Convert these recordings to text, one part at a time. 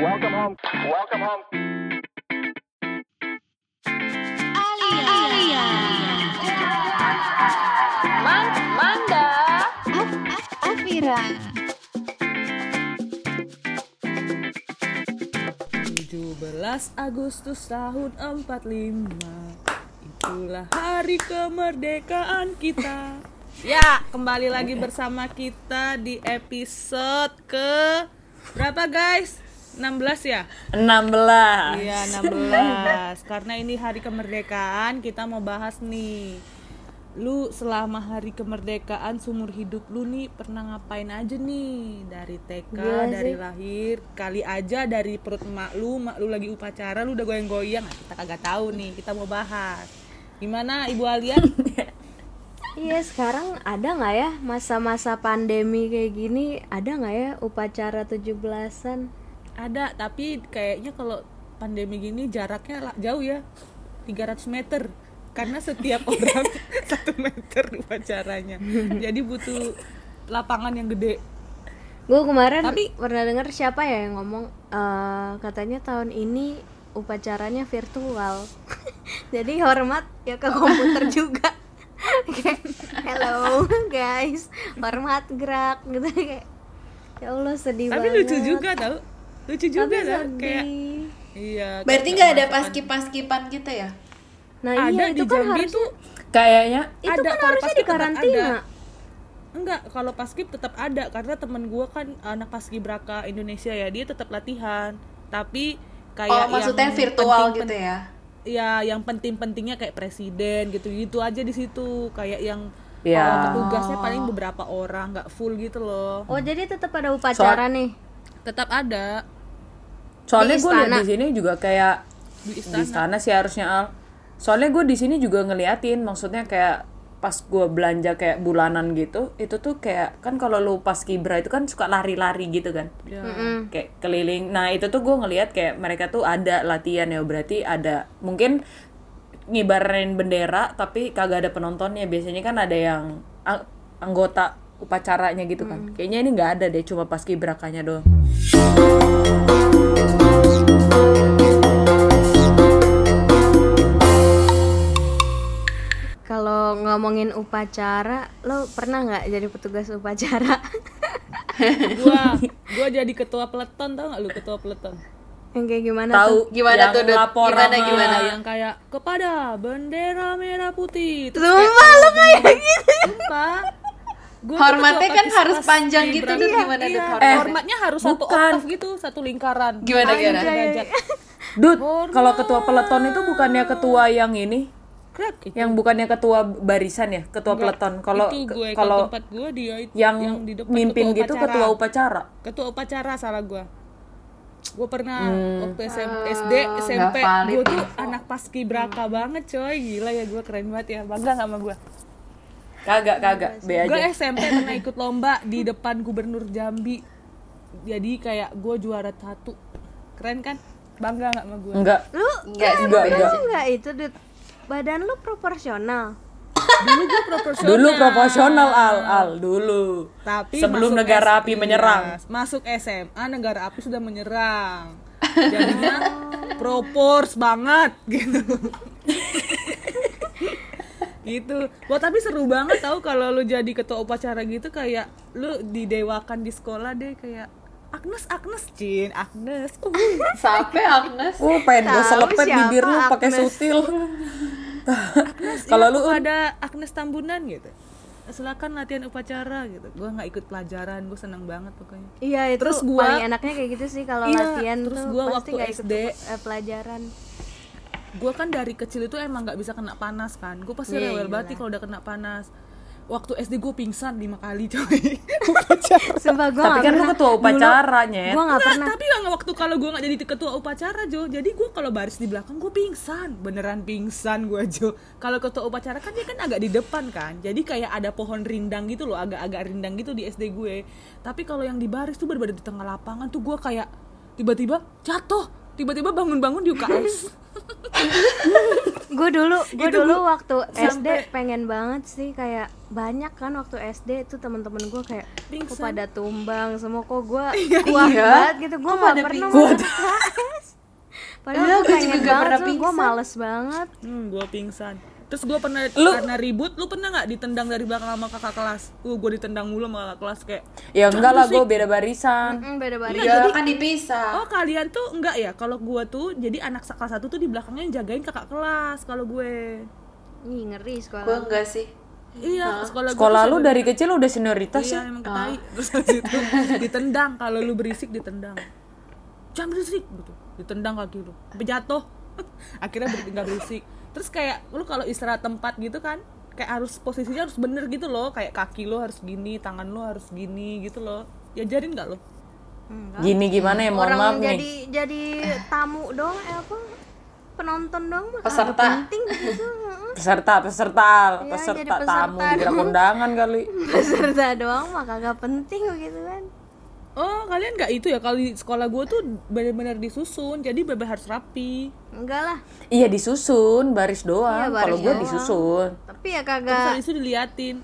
Welcome home. Welcome home. Alia. Man Manda. Afira. 17 Agustus tahun 45 Itulah hari kemerdekaan kita Ya, kembali lagi bersama kita di episode ke Berapa guys? 16 ya? 16 Iya 16 Karena ini hari kemerdekaan kita mau bahas nih. Lu selama hari kemerdekaan seumur hidup lu nih pernah ngapain aja nih? Dari TK, Gila dari sih. lahir Kali aja dari perut mak lu, mak lu lagi upacara lu udah goyang-goyang. Nah, Kita kagak tahu nih, kita mau bahas. Gimana Ibu Alia? Iya sekarang ada nggak ya masa-masa pandemi kayak gini? Ada nggak ya upacara 17-an Ada, tapi kayaknya kalau pandemi gini jaraknya jauh ya. 300 meter. Karena setiap orang satu meter upacaranya. Jadi butuh lapangan yang gede. Gue kemarin Tapi- pernah denger siapa ya yang ngomong eh, Katanya tahun ini upacaranya virtual. Jadi hormat ya ke komputer juga. Kayak hello guys. Hormat gerak gitu. Kayak Ya Allah sedih tapi banget. lucu juga tau lucu juga Tapi kan sedih. kayak iya Berarti nggak ada masukan. paskip-paskipan gitu ya? Nah ada iya di itu kan Jambi harusnya tuh Kayaknya Itu ada, kan harusnya di karantina ada. enggak kalau paskib tetap ada karena temen gua kan anak paskibraka Indonesia ya dia tetap latihan tapi kayak oh, maksudnya yang virtual penting- gitu ya? ya yang penting-pentingnya kayak presiden gitu-gitu aja di situ kayak yang Ya. uh, petugasnya paling beberapa orang nggak full gitu loh Oh jadi tetap ada upacara nih tetap ada soalnya gue istana. di sini juga kayak di di istana sih harusnya Al. Soalnya gue di sini juga ngeliatin, maksudnya kayak pas gue belanja kayak bulanan gitu, itu tuh kayak kan kalau lu pas kibra itu kan suka lari-lari gitu kan, ya. kayak keliling. Nah itu tuh gue ngeliat kayak mereka tuh ada latihan ya, berarti ada mungkin ngibarin bendera tapi kagak ada penontonnya. Biasanya kan ada yang ang- anggota upacaranya gitu kan. Kayaknya ini nggak ada deh, cuma pas kibrakanya doang. Ngomongin upacara, lo pernah nggak jadi petugas upacara? gua gua jadi ketua peleton tau nggak lu ketua peleton yang kayak gimana Tahu tuh? Gimana yang tuh, Dut? lapor Gimana, sama- gimana? yang kayak kepada bendera merah putih Terus Sumpah lo kayak gitu. Sumpah. Gua tuh Hormatnya kan harus panjang di gitu. Iya, Gimana, Dut, iya. hormat? hormatnya harus satu bukan. oktav gitu satu lingkaran Gimana, gimana? Anjay. Dut, kalau ketua peleton itu bukannya ketua yang ini, Krek, itu. yang bukannya ketua barisan ya, ketua peleton. Kalau gue kalau tempat gue dia itu yang, di depan mimpin ketua gitu upacara. ketua upacara. ketua upacara salah gue gue pernah Hmm. waktu SM, SD SMP gue tuh anak paskibraka banget coy gila ya gue keren banget ya bangga sama gue Kagak, kagak, be gue aja. SMP pernah ikut lomba di depan gubernur Jambi jadi kayak gue juara satu keren kan bangga gak sama gue Enggak. Lu Enggak Enggak, enggak. sih. enggak itu Dut. Badan lu proporsional. dulu gue proporsional Dulu proporsional al, al dulu. tapi Sebelum negara S- api iya, menyerang. masuk SMA negara api sudah menyerang jadinya propors banget gitu gitu wah tapi seru banget tau kalau lu jadi ketua upacara gitu kayak lu didewakan di sekolah deh kayak Agnes Agnes Cin Agnes uh, Sampai Agnes. Oh, pengen gue selepet bibir lu pakai Agnes. sutil. Kalau lu ada Agnes Tambunan gitu silakan latihan upacara gitu gua nggak ikut pelajaran gue seneng banget pokoknya Iya itu Terus gua- paling enaknya kayak gitu sih kalau Iya, latihan terus tuh gua pasti waktu nggak ikut SD eh, pelajaran. gue kan dari kecil itu emang nggak bisa kena panas kan gue pasti Iya, rewel iyalah. banget nih kalau udah kena panas waktu SD gue pingsan lima kali coy. Upacara Sumpah gua tapi kan lu ketua upacara, nyet. Gua nggak Nggak, pernah. tapi nggak waktu kalau gue nggak jadi ketua upacara Jo. Jadi gue kalau baris di belakang gue pingsan. Beneran pingsan gue Jo. Kalau ketua upacara kan dia kan agak di depan kan. Jadi kayak ada pohon rindang gitu loh agak-agak rindang gitu di SD gue. Tapi kalau yang di baris tuh bener-bener di tengah lapangan tuh gue kayak tiba-tiba jatuh. Tiba-tiba bangun-bangun di UKS gue dulu gue dulu gua waktu sampai- SD pengen banget sih kayak banyak kan waktu SD itu temen-temen gue kayak kok pada tumbang semua kok gue kuat Iya. banget gitu. Gue nggak pada pernah KS padahal Iya, gue juga pengen banget gue males banget. Hmm, gue pingsan. Terus gue pernah Lu- karena ribut, lu pernah nggak ditendang dari belakang sama kakak kelas? Uh, gue ditendang mulu sama kakak kelas kayak. Ya enggak lah, gue beda barisan. Mm, beda baris Iya, kan dipisah. Oh kalian tuh enggak ya? Kalau gue tuh jadi anak kelas satu tuh di belakangnya yang jagain kakak kelas. Kalau gue, Ih, ngeri sekolah Gue enggak sih. iya sekolah Sekolah lu dari kecil udah senioritas Iya ya? emang ketai. Terus habis itu ditendang kalau lu berisik ditendang. Jangan berisik gitu. Ditendang kaki lu. Sampai jatuh. Akhirnya ber- nggak berisik. Terus kayak lu kalau istirahat tempat gitu kan kayak harus posisinya harus bener gitu loh kayak kaki lu harus gini tangan lu harus gini gitu loh diajarin nggak lo Gini gimana ya, mohon orang maaf jadi nih. jadi tamu dong eh apa penonton dong Peserta. penting gitu. Peserta, peserta, Iya, peserta, peserta tamu, dikira dong. kondangan kali. peserta doang mah kagak penting begitu kan oh kalian nggak itu ya? Kalau di sekolah gue tuh bener-bener disusun. Jadi bener harus rapi. Enggak lah. Iya disusun, baris Iya, doang. baris Kalau gue disusun. tapi ya terus kagak habis itu diliatin.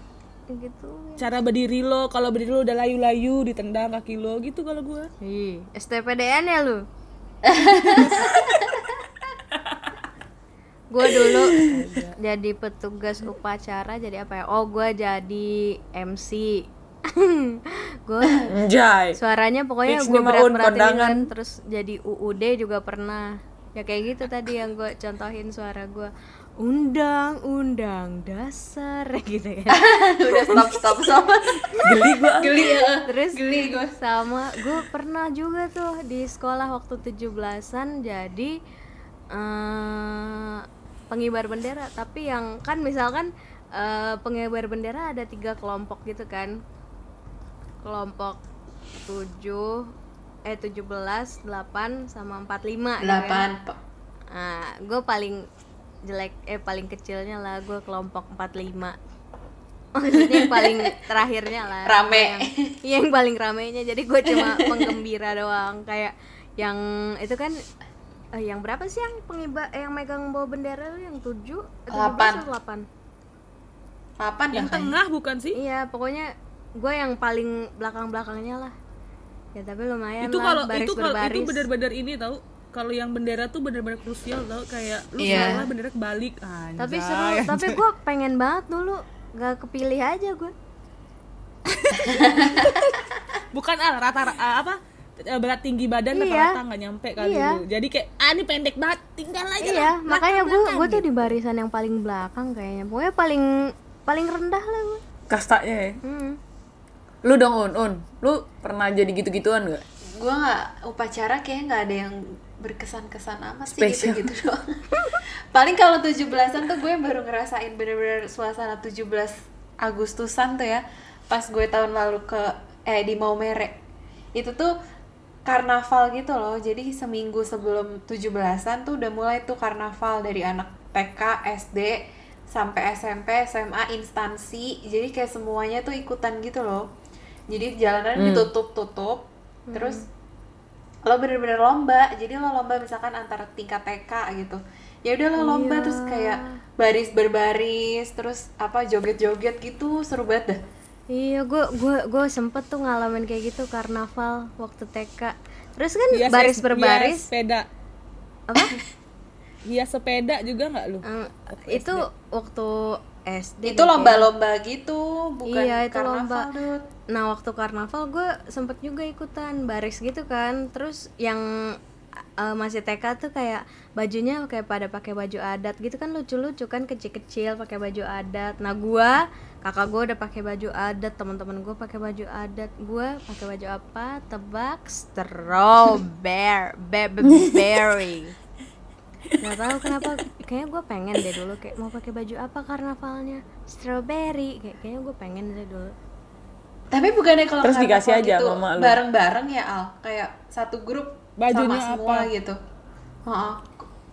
Gitu. Cara berdiri lo. Kalau berdiri lo udah layu-layu ditendang kaki lo. Gitu kalau gue Ih, STPDN ya lu? gue dulu jadi petugas upacara jadi apa ya? Oh, gue jadi MC. Gue suaranya pokoknya gue nih, Maun, berat beratin kondangan. kan terus jadi UUD juga pernah ya kayak gitu tadi yang gue contohin suara gue undang-undang dasar gitu kan Udah stop stop stop. Geli gue. Geli ya. terus Geli gue. sama gue pernah juga tuh di sekolah waktu 17-an jadi eh pengibar bendera tapi yang kan misalkan eh, pengibar bendera ada tiga kelompok gitu kan kelompok 7 eh 17 8 sama 45 gitu kan. Delapan. Pak. Nah, gue paling jelek eh paling kecilnya lah gue kelompok 45 maksudnya yang paling terakhirnya lah Rame. yang, iya, yang paling ramenya jadi gue cuma penggembira doang kayak yang itu kan eh, yang berapa sih yang pengibar eh, yang megang bawa bendera lu yang tujuh eh, Delapan. 17 atau delapan Papan ya yang tengah bukan sih iya pokoknya gue yang paling belakang belakangnya lah. Ya tapi lumayan itu lah kalau itu kalau itu benar-benar ini tahu kalau yang bendera tuh benar-benar krusial tau. Kayak lu Iya. salah bendera kebalik. Anjay. Tapi seru tapi gue pengen banget dulu. Gak kepilih aja gue bukan ah rata ah, apa? Eh, berat tinggi badan Iya. rata-rata nggak nyampe kali Iya. lu. Jadi kayak ah ini pendek banget tinggal aja iya lah, makanya gue gue tuh di barisan yang paling belakang kayaknya. Pokoknya paling paling rendah lah gue Kastanya ya. hmm. Lu dong Un, Un. Lu pernah jadi gitu-gituan gak? Gue nggak upacara kayaknya nggak ada yang berkesan-kesan amat sih gitu-gitu doang. Paling kalau 17-an tuh gue baru ngerasain bener-bener suasana 17 Agustusan tuh ya. Pas gue tahun lalu ke eh di Maumere. Itu tuh karnaval gitu loh. Jadi seminggu sebelum 17-an tuh udah mulai tuh karnaval dari anak TK, SD sampai SMP, SMA, instansi. Jadi kayak semuanya tuh ikutan gitu loh. Jadi jalanan ditutup-tutup. Terus lo bener-bener lomba. Jadi lo lomba misalkan antara tingkat TK gitu. Ya udah lo lomba terus kayak baris berbaris terus apa joget-joget gitu. Seru banget dah. Iya gue gue gue sempet tuh ngalamin kayak gitu karnaval waktu TK terus kan Hias- baris hias berbaris. sepeda. Apa? Hias sepeda juga nggak lu? Eh, itu waktu SD itu lomba-lomba gitu bukan Iya, itu karnaval lomba. Dut. Nah waktu karnaval gue sempet juga ikutan baris gitu kan. Terus yang eh, masih TK tuh kayak bajunya kayak pada pakai baju adat gitu kan lucu-lucu kan kecil-kecil pakai baju adat. Nah gue kakak gue udah pakai baju adat teman-teman gue pakai baju adat. Gue pakai baju apa? Tebak strawberry be- be- berry nggak tahu kenapa kayaknya gue pengen deh dulu kayak mau pakai baju apa karnavalnya strawberry kayak kayaknya gue pengen deh dulu tapi bukannya kalau Terus dikasih aja gitu sama lu. bareng-bareng ya Al kayak satu grup Bajunya sama semua apa? gitu Heeh.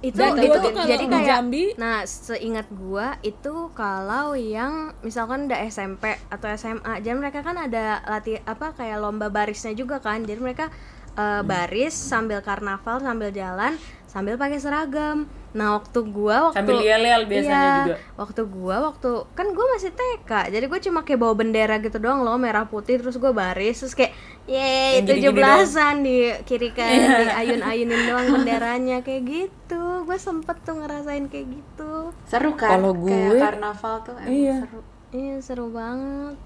itu Dan itu kalau jadi di kayak Jambi- nah seingat gua itu kalau yang misalkan udah SMP atau SMA jadi mereka kan ada latih apa kayak lomba barisnya juga kan jadi mereka eh, baris sambil karnaval sambil jalan sambil pakai seragam. Nah waktu gua waktu Sambil yel-yel biasanya Iya, juga. waktu gua waktu kan gua masih TK jadi gua cuma kayak bawa bendera gitu doang loh merah putih terus gua baris terus kayak yeay gini-gini tujuh belasan di kiri kanan di ayun-ayunin doang benderanya kayak gitu. Gua sempet tuh ngerasain kayak gitu. Seru kan? Kalau kayak gue- karnaval tuh emang Iya. seru. Iya seru banget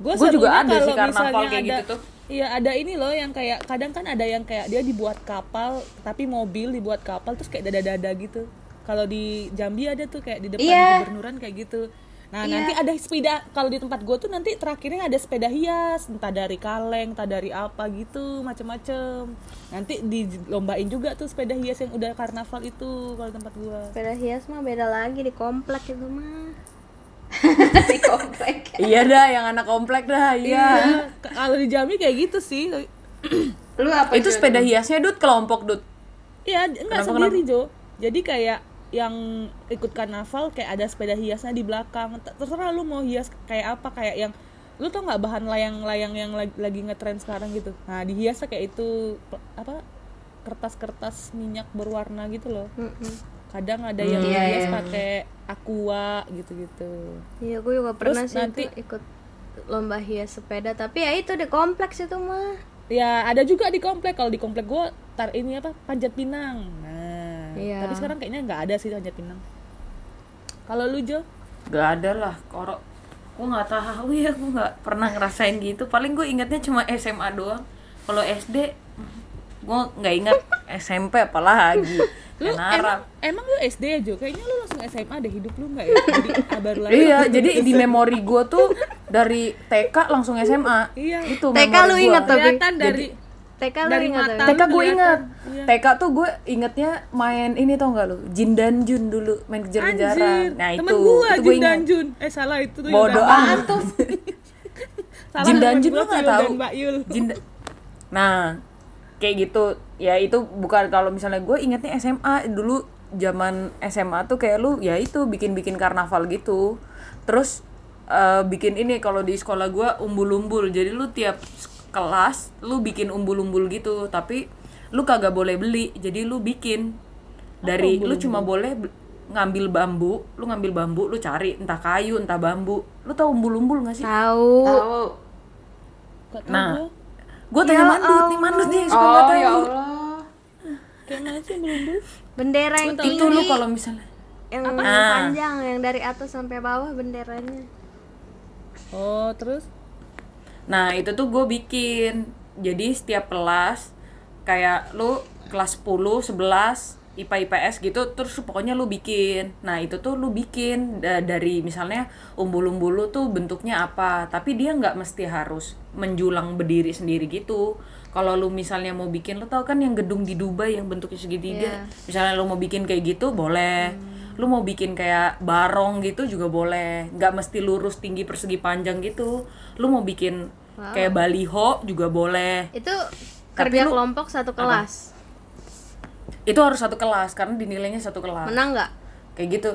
Gua juga ada sih karnaval misalnya kayak ada- gitu tuh. Iya ada ini loh yang kayak kadang kan ada yang kayak dia dibuat kapal tapi mobil dibuat kapal terus kayak dada-dada gitu. Kalau di Jambi ada tuh kayak di depan Iya. gubernuran kayak gitu. Nah Iya. nanti ada sepeda kalau di tempat gue tuh nanti terakhirnya ada sepeda hias entah dari kaleng entah dari apa gitu macem-macem. Nanti dilombain juga tuh sepeda hias yang udah karnaval itu kalau di tempat gue. sepeda hias mah beda lagi di komplek itu mah di komplek Iya dah, yang anak komplek dah, iya. Iya, kalau di Jambi kayak gitu sih. lu apa Itu sepeda hiasnya Dut kelompok Dut. Iya, enggak Kenapa, sendiri Jo. Jadi kayak yang ikut karnaval kayak ada sepeda hiasnya di belakang. Terserah lu mau hias kayak apa, kayak yang lu tau nggak bahan layang-layang yang lagi, lagi ngetren sekarang gitu. Nah, dihiasnya kayak itu apa kertas-kertas minyak berwarna gitu loh. Kadang ada yang Iya, hias iya. pakai aqua gitu-gitu. iya gue juga pernah sih nanti- itu ikut lomba hias sepeda tapi ya itu di kompleks itu mah Ya, ada juga di komplek. Kalau di komplek gua tar ini apa? Panjat Pinang. Nah, Iya. tapi sekarang kayaknya nggak ada sih panjat Pinang. Kalau lu Jo? Gak ada lah, koro. Gue nggak tahu ya, gue nggak pernah ngerasain gitu. Paling gue ingatnya cuma SMA doang. Kalau SD, gue nggak ingat SMP apalagi. Lu emang, emang lu SD ya Jo? Kayaknya lu langsung SMA deh hidup lu nggak ya? Jadi ah, baru lahir. Iya, jadi di memori gue tuh dari TK langsung SMA. Iya. Itu TK lu gua. ingat tapi Kelihatan dari TK lu dari ingat mata. TK gue ingat. Iya. TK tuh gue ingetnya main ini tau gak lu? Jin dan Jun dulu main kejar-kejaran. Anjir, Nah itu, temen gua itu gue Jun dan. Jun. Eh salah itu tuh Bodoh. Salah Jin dan Jun gua lu. Jin da- Nah, kayak gitu. Ya itu bukan kalau misalnya gue ingetnya SMA dulu zaman SMA tuh kayak lu ya itu bikin-bikin karnaval gitu. Terus eh, bikin ini kalau di sekolah gue umbul-umbul. Jadi lu tiap kelas lu bikin umbul-umbul gitu, tapi lu kagak boleh beli. Jadi lu bikin dari lu cuma boleh ngambil bambu, lu ngambil bambu, lu cari entah kayu, entah bambu. Lu tahu umbul-umbul gak sih? tahu Nah. Gue tanya Ya mandut nih mandut nih suka nggak oh tahu. ya Allah. Kayak mana sih belum dulu? bendera yang itu tinggi. lu kalau misalnya. Yang Ah. panjang yang dari atas sampai bawah benderanya. Oh, terus? nah itu tuh gue bikin. Jadi setiap kelas kayak lu kelas 10, 11 IPA IPS gitu terus pokoknya lu bikin. Nah itu tuh lu bikin da- dari misalnya umbul-umbul lu tuh bentuknya apa. Tapi dia nggak mesti harus menjulang berdiri sendiri gitu. Kalau lu misalnya mau bikin lu tau kan yang gedung di Dubai yang bentuknya segitiga? Misalnya lu mau bikin kayak gitu boleh. Lu mau bikin kayak barong gitu juga boleh. Nggak mesti lurus tinggi persegi panjang gitu. Lu mau bikin kayak baliho juga boleh. Itu Tapi kerja lu- kelompok satu kelas? Itu harus satu kelas karena dinilainya satu kelas. Menang nggak? Kayak gitu.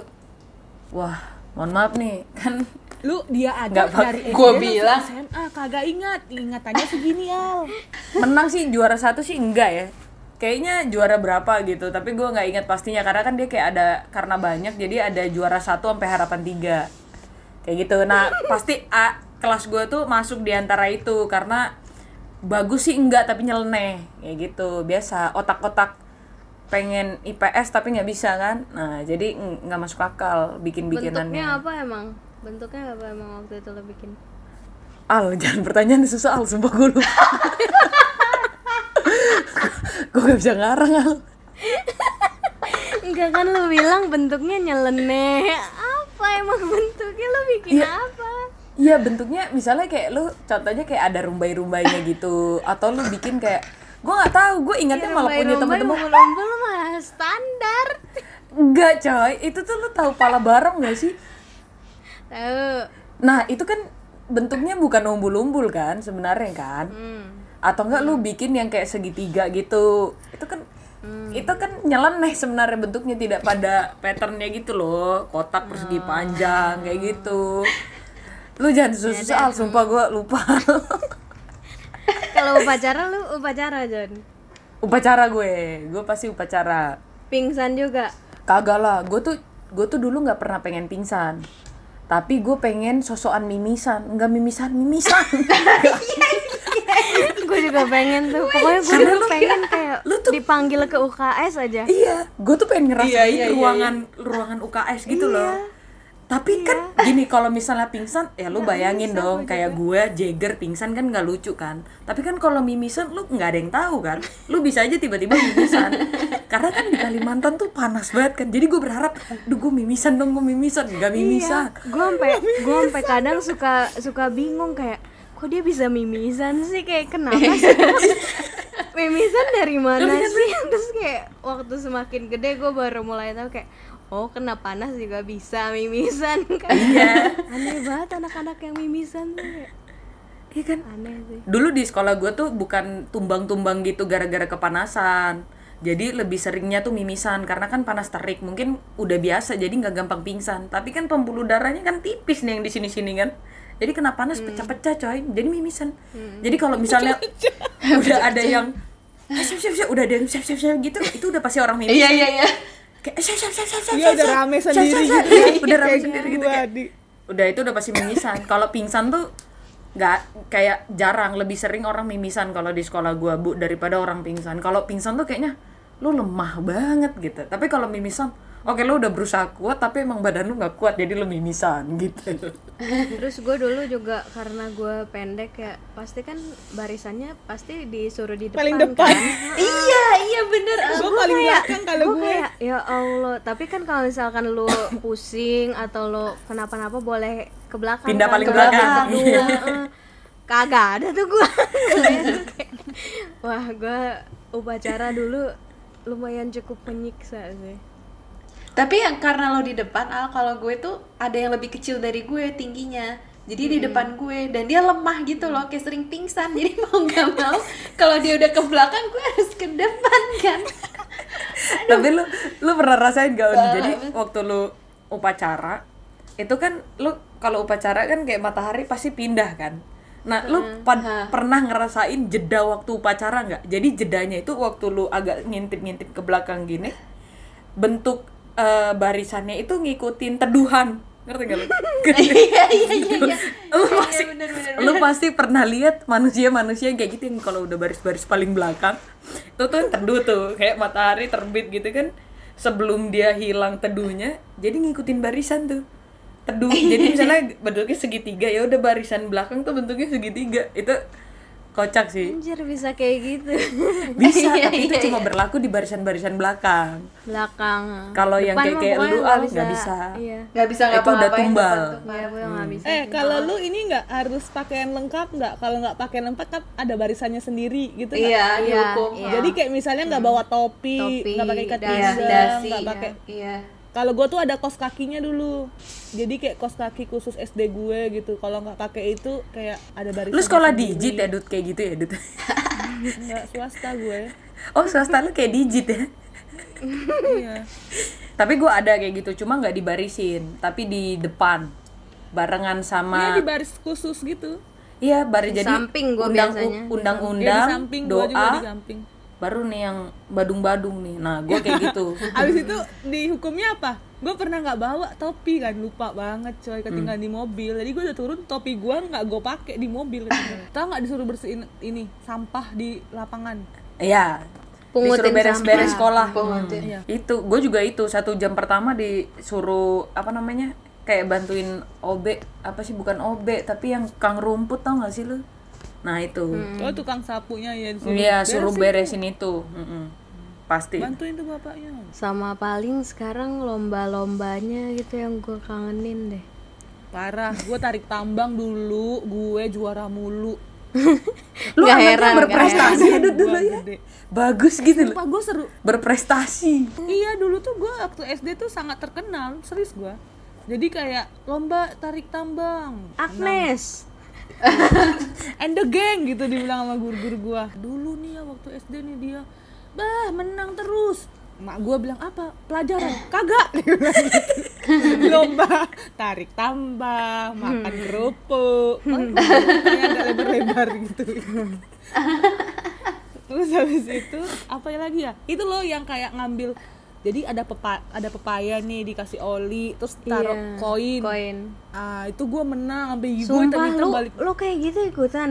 Wah mohon maaf nih kan Lu dia Pak. dari SD Gua bilang. SMA kagak ingat. Ingatannya segini Al. menang sih juara satu sih enggak ya kayaknya juara berapa gitu tapi gue nggak ingat pastinya karena kan dia kayak ada karena banyak jadi ada juara satu sampai harapan tiga kayak gitu nah pasti A kelas gue tuh masuk di antara itu karena bagus sih enggak tapi nyeleneh kayak gitu biasa otak-otak pengen IPS tapi nggak bisa kan nah jadi ng- nggak masuk akal bikin bikinannya bentuknya apa emang bentuknya apa emang waktu itu lo bikin? Al, jangan pertanyaan susah Al, sumpah gue lupa. Gue gak bisa ngarang Al. Enggak kan lo bilang bentuknya nyeleneh. Apa emang bentuknya? Lo bikin Iya. apa? Iya bentuknya misalnya kayak lu contohnya kayak ada rumbai-rumbainya gitu. Atau lu bikin kayak Gue gak tahu, gue ingatnya malah punya temen-temen. umbul-umbul mah standar. Enggak coy, itu tuh lu tahu pala barong gak sih? Tahu. Nah itu kan bentuknya bukan umbul-umbul kan sebenarnya kan? Hmm. Atau enggak lu bikin yang kayak segitiga gitu? Itu kan itu kan nyeleneh sebenarnya bentuknya tidak pada patternnya gitu loh. Kotak persegi panjang kayak gitu. Lu jangan susah-susah Al, sumpah gue lupa. Kalau upacara lu upacara John? Upacara gue. Gue pasti upacara. Pingsan juga. kagak lah. Gue tuh gue tuh dulu nggak pernah pengen pingsan tapi gue pengen sosokan mimisan. Nggak mimisan mimisan. Gue juga pengen tuh. Pokoknya gue dulu lu pengen kayak- kayak lu tuh- dipanggil ke UKS aja. iya gue tuh pengen ngerasain Iya, iya, iya, ruangan ruangan UKS gitu loh tapi kan gini kalau misalnya pingsan ya lu bayangin dong kayak gue Jagger pingsan kan nggak lucu kan? Tapi kan kalau mimisan lu nggak ada yang tahu kan? Lu bisa aja tiba-tiba mimisan. Karena kan di Kalimantan tuh panas banget kan? Jadi gue berharap duh gue mimisan dong gue mimisan. Nggak mimisan. gue sampai gue sampai kadang suka suka bingung kayak kok dia bisa mimisan sih? Kayak kenapa sih? Mimisan dari mana sih? terus kayak waktu semakin gede gue baru mulai tahu kayak oh kena panas juga bisa mimisan kan. Iya. Aneh banget anak-anak yang mimisan tuh. Iya kan? Aneh sih. Dulu di sekolah gue tuh bukan tumbang-tumbang gitu gara-gara kepanasan. Jadi lebih seringnya tuh mimisan karena kan panas terik. Mungkin udah biasa jadi nggak gampang pingsan. Tapi kan pembuluh darahnya kan tipis nih yang di sini-sini kan. Jadi kena panas pecah-pecah coy. Jadi mimisan. Jadi kalau misalnya udah ada yang "Eh, siap siap siap. Udah ada yang siap siap siap gitu itu udah pasti orang mimisan. Iya iya iya kayak "Eh, siap siap siap siap siap Iya udah rame sendiri gitu. siap." Iya, udah rame sendiri gitu kayak udah itu udah pasti mimisan kalau pingsan tuh nggak kayak jarang lebih sering orang mimisan kalau di sekolah gua bu daripada orang pingsan kalau pingsan tuh kayaknya lu lemah banget gitu tapi kalau mimisan oke lu udah berusaha kuat tapi emang badan lu nggak kuat jadi lu mimisan gitu terus gue dulu juga karena gue pendek ya pasti kan barisannya pasti disuruh di depan Paling depan. kan iya iya bener gue paling belakang kalau gue gue kayak ya Allah tapi kan kalau misalkan lu pusing atau lu kenapa-napa boleh ke belakang Pindah kan, paling ke belakang. Iya. heeh. kagak ada tuh gue wah gue upacara dulu lumayan cukup menyiksa sih Tapi yang karena lo di depan, Al, kalau gue tuh ada yang lebih kecil dari gue tingginya. Jadi di depan gue dan dia lemah gitu loh, kayak sering pingsan. Jadi mau nggak mau, kalau dia udah ke belakang, gue harus ke depan kan. tapi lu lu pernah rasain gak Un? jadi waktu lu upacara itu kan lu kalau upacara kan kayak matahari pasti pindah kan nah lu pad- pernah ngerasain jeda waktu upacara nggak jadi jedanya itu waktu lu agak ngintip-ngintip ke belakang gini bentuk eh, barisannya itu ngikutin teduhan. Ngerti gak lu? Iya iya iya iya. lu Iya, pasti bener, bener, lu pasti pernah lihat manusia-manusia yang kayak gitu yang kalau udah baris-baris paling belakang itu tuh teduh tuh kayak matahari terbit gitu kan. Sebelum dia hilang teduhnya jadi ngikutin barisan tuh. Teduh jadi misalnya bentuknya segitiga ya udah barisan belakang tuh bentuknya segitiga. Itu kocak sih anjir bisa kayak gitu bisa Iya, tapi itu iya, cuma iya. berlaku di barisan-barisan belakang belakang Kalau yang kayak- kayak lu, nggak Al, nggak bisa. iya Nggak bisa Itu udah ngapa-ngapain tumbal. nggak bisa Eh kalau lu ini nggak harus pakaian lengkap nggak? Kalau nggak pakaian lengkap kan ada barisannya sendiri gitu nggak? Iya, Iya, iya. Jadi kayak misalnya nggak bawa topi, Topi, nggak pakai ikat. Iya, pinggang, nggak pakai. Iya. Kalau gue tuh ada kos kakinya dulu. Jadi kayak kos kaki khusus SD gue gitu. Kalau nggak pakai itu kayak ada barisan. lu sekolah digit ya Dut kayak gitu ya Dut Nggak swasta gue. oh swasta lu kayak digit ya iya. tapi gue ada kayak gitu cuma nggak dibarisin tapi di depan barengan Iya sama di baris khusus gitu. iya baris Di jadi samping gua undang biasanya. Iya di undang-undang samping gue juga di doa samping. Baru nih yang badung-badung nih nah gue kayak gitu Abis itu dihukumnya apa? Gue pernah nggak bawa topi kan, lupa banget coy, ketinggalan di mobil. Jadi gue udah turun topi gue nggak gue pakai di mobil. Tahu nggak disuruh bersihin ini sampah di lapangan? Iya Pungutin disuruh beres-beres sekolah Pungutin. Hmm. Iya. itu gue juga itu satu jam pertama disuruh apa namanya kayak bantuin OB apa sih bukan OB tapi yang kang rumput tau gak sih lu nah itu Oh tukang sapunya ya disuruh iya suruh beresin. beresin itu Mm-mm. pasti Bantuin tuh bapaknya. sama paling sekarang lomba-lombanya gitu yang gue kangenin deh Parah, gue tarik tambang dulu, gue juara mulu. lu anaknya heran, berprestasi ya Dut, dulu ya bagus gitu loh gue seru. berprestasi Iya dulu tuh gue waktu SD tuh sangat terkenal, serius gue. Jadi kayak lomba tarik tambang. Agnes and the gang gitu dibilang sama guru-guru gua. Dulu nih ya waktu SD nih dia bah menang terus. Mak gua bilang apa? Pelajaran? Kagak. Gitu. lomba tarik tambang makan kerupuk. Kayak agak lebar-lebar gitu. Terus habis itu apa lagi ya? Itu loh yang kayak ngambil jadi ada pepa ada pepaya nih dikasih oli terus taruh Iya, koin koin ah itu gue menang sampai ibu sumpah ternyata lu balik lu kayak gitu ikutan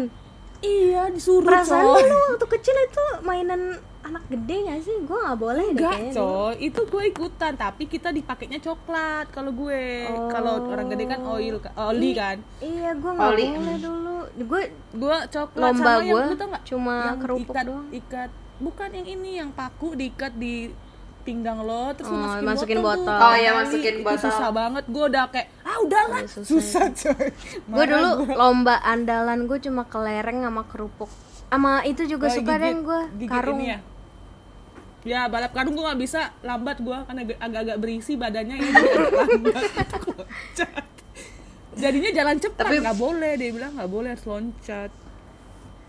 iya disuruh perasaan coy. lu, waktu kecil itu mainan anak gede gak sih gue nggak boleh deh Enggak kayaknya dulu. coy, itu gue ikutan tapi kita dipakainya coklat kalau gue. Kalau orang gede kan oil ka- oli kan. iya gue nggak Oli. boleh dulu gue Gue coklat Lomba sama yang gua tau nggak? cuma yang kerupuk ikat, doang. Ikat bukan yang ini yang paku diikat di pinggang lo terus Oh, masukin, masukin botol, botol. Oh, iya, Kali, masukin itu botol. susah banget gue udah kayak ah udahlah Iya, susah susah, coy gue dulu gua. lomba andalan gue cuma kelereng sama kerupuk sama itu juga Kayak suka deh gue karung ini ya. Ya balap karung gue nggak bisa lambat gue karena agak- agak-agak berisi badannya ini lambat. Loncat. Jadinya jalan cepat Tapi- nggak boleh dia bilang nggak boleh harus loncat.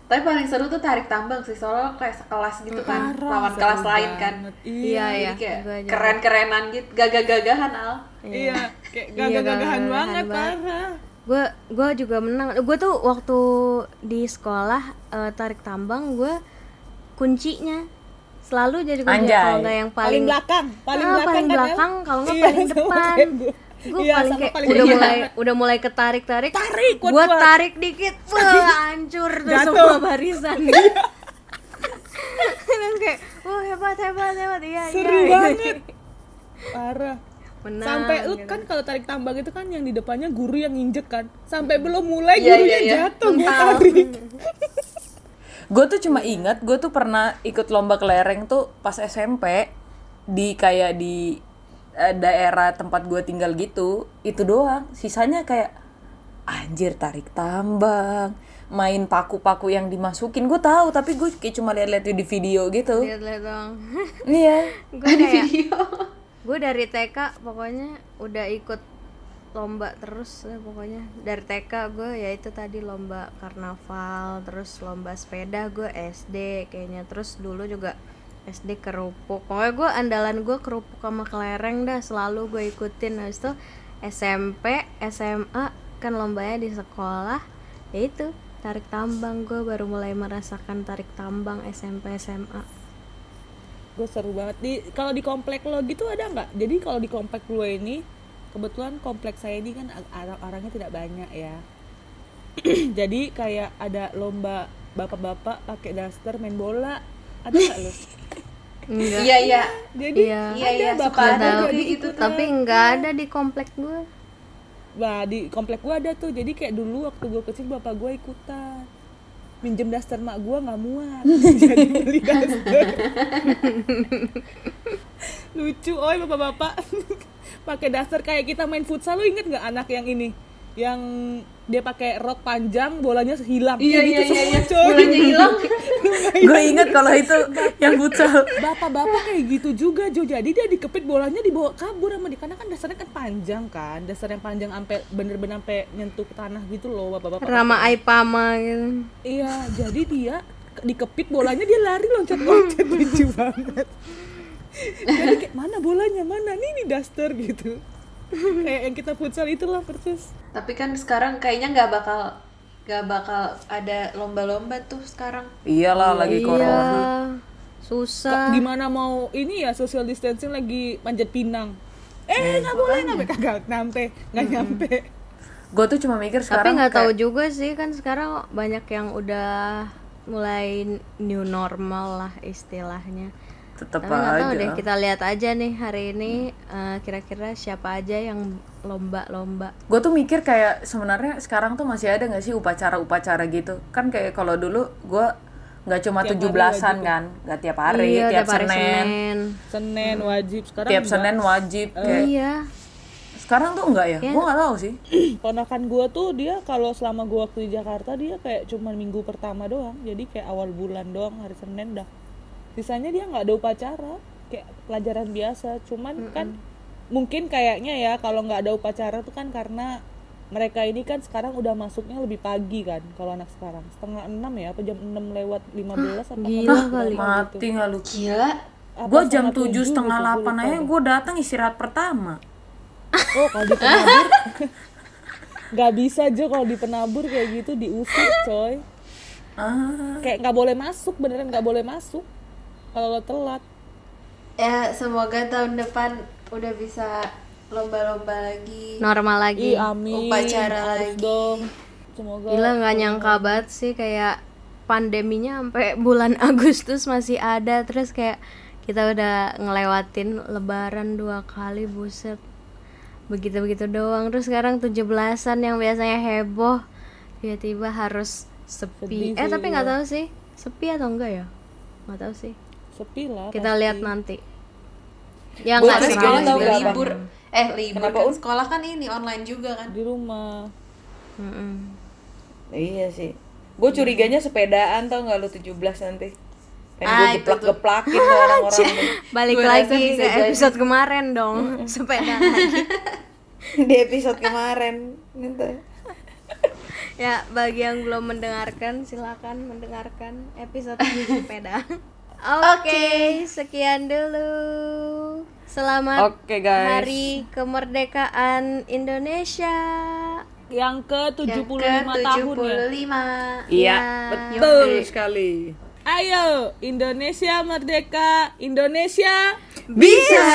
Tapi paling seru tuh tarik tambang sih, soalnya kayak sekelas gitu kan, Parah, lawan kelas lain kan. banget. iya Iya, iya Jadi kayak keren-kerenan gitu, gagah-gagahan Al. iya, kayak Iya, gagah-gagahan banget banget. parah. gue gue juga menang gue tuh waktu di sekolah eh, tarik tambang gue kuncinya selalu jadi kunci kalau nggak yang Paling paling belakang, paling Ah, belakang paling kan, belakang, El? kalau nggak Iya, paling depan. Gue. Iya, paling kayak paling udah depan. mulai udah mulai ketarik tarik Tarik, gue tarik dikit wah hancur tuh Jatuh. semua barisan dan kayak wah hebat hebat hebat iya Seru iya banget. Parah. menang Sampai lu gitu. kan kalau tarik tambang itu kan yang di depannya guru yang nginjek kan. Sampai belum mulai Iya, gurunya iya, iya. jatuh gue tarik. gue tuh cuma ingat gue tuh pernah ikut lomba kelereng tuh pas SMP di kayak di eh, daerah tempat gue tinggal gitu itu doang. Sisanya kayak anjir tarik tambang main paku-paku yang dimasukin. Gue tahu tapi gue kayak cuma lihat-lihat di video gitu. Lihat-lihat dong iya. Gue Di kayak video. gue dari TK pokoknya udah ikut lomba terus ya pokoknya. Dari TK gue ya itu tadi lomba karnaval terus lomba sepeda gue SD kayaknya. Terus dulu juga SD kerupuk. Pokoknya gue andalan gue kerupuk sama kelereng dah selalu gue ikutin. Habis itu SMP SMA kan lombanya di sekolah. Ya itu tarik tambang. Gue baru mulai merasakan tarik tambang SMP SMA gue seru banget. Di kalau di komplek lo gitu ada nggak? Jadi kalau di komplek gue ini kebetulan kompleks saya ini kan ag- orang orangnya tidak banyak ya. Jadi kayak ada lomba bapak-bapak pakai daster main bola. Ada nggak lo enggak. Iya, iya. jadi Iya. Iya, iya, ada suka bapak ada ada kayak jadi gitu tuh. tapi nggak ada di komplek gue Nah di komplek gue ada tuh. Jadi kayak dulu waktu gue kecil bapak gue ikutan. Minjem daster mak gue nggak muat. Jadi beli daster. Lucu oi bapak-bapak. Pakai daster kayak kita main futsal. Lu inget nggak anak yang ini yang dia pakai rok panjang bolanya hilang Iya, iya, gitu iya, iya. semua, coy. Bolanya hilang. gue inget kalau itu yang futsal bapak-bapak kayak gitu juga Jo jadi dia dikepit bolanya dibawa kabur sama dia karena kan dasarnya kan panjang kan dasar yang panjang sampai bener-bener sampai nyentuh tanah gitu loh bapak-bapak Rama Aipama gitu Iya, jadi dia ke- dikepit bolanya dia lari loncat-loncat lucu banget. Jadi kayak mana bolanya mana nih nih daster gitu. kayak yang kita futsal itulah persis. Tapi kan sekarang kayaknya nggak bakal nggak bakal ada lomba-lomba tuh sekarang. iyalah lagi corona iya susah Gimana mau ini ya social distancing lagi manjat pinang. Eh nggak boleh nggak boleh. kagak nyampe nggak nyampe. gue tuh cuma mikir tapi sekarang nggak tahu kayak- juga sih kan sekarang banyak yang udah mulai new normal lah istilahnya tetep tapi nggak tahu aja. deh kita lihat aja nih hari ini eh, kira-kira siapa aja yang lomba-lomba. Gue tuh mikir kayak sebenarnya sekarang tuh masih ada nggak sih upacara-upacara gitu? Kan kayak kalau dulu gue nggak cuma tujuh belasan kan? Nggak tiap hari iya tiap tiap hari senin. Senin. Senin wajib sekarang tiap enggak. senin wajib kayak iya. sekarang tuh enggak ya? Gue nggak tahu sih. Ponakan gue tuh dia kalau selama gue waktu di Jakarta dia kayak cuma minggu pertama doang. Jadi kayak awal bulan doang hari Senin dah. Sisanya dia nggak ada upacara, kayak pelajaran biasa. Cuman kan mungkin kayaknya ya kalau nggak ada upacara tuh kan karena mereka ini kan sekarang udah masuknya lebih pagi kan kalau anak sekarang setengah enam ya apa jam enam lewat 15 apa gila apa kali. gitu. mati nggak lu Gila. Gue jam tujuh setengah gua delapan aja gue datang istirahat pertama Oh kalau di penabur nggak bisa aja kalau di penabur kayak gitu diusir coy. Ah, kayak nggak boleh masuk beneran nggak boleh masuk kalau lo telat. Ya semoga tahun depan udah bisa lomba-lomba lagi. Normal lagi. Ih, amin. Upacara Harus lagi. dong. Semoga gila nggak nyangka banget sih kayak pandeminya sampai bulan Agustus masih ada. Terus kayak kita udah ngelewatin lebaran dua kali buset. Begitu begitu doang. Terus sekarang 17-an yang biasanya heboh. Tiba-tiba harus sepi. Sedih eh tapi nggak tahu sih. Sepi atau enggak ya? Nggak tahu sih sepi lah kita pasti. lihat nanti ya nggak sekolah juga libur eh libur Kenapa, kan Un? sekolah kan ini online juga kan di rumah Mm-mm. iya sih. Gue curiganya sepedaan tau nggak lu 17 nanti. Pengen Ah, gue geplak-geplakin tuh orang-orang balik Gua lagi ke jadi. episode kemarin dong sepeda lagi di episode kemarin gitu. Ya, bagi yang belum mendengarkan, silakan mendengarkan episode sepeda. Oke, sekian dulu. Selamat Oke guys. Hari Kemerdekaan Indonesia. yang ke 75 yang ke tahun ya 75 Iya, Ya. betul sekali. ayo Indonesia merdeka Indonesia Bisa.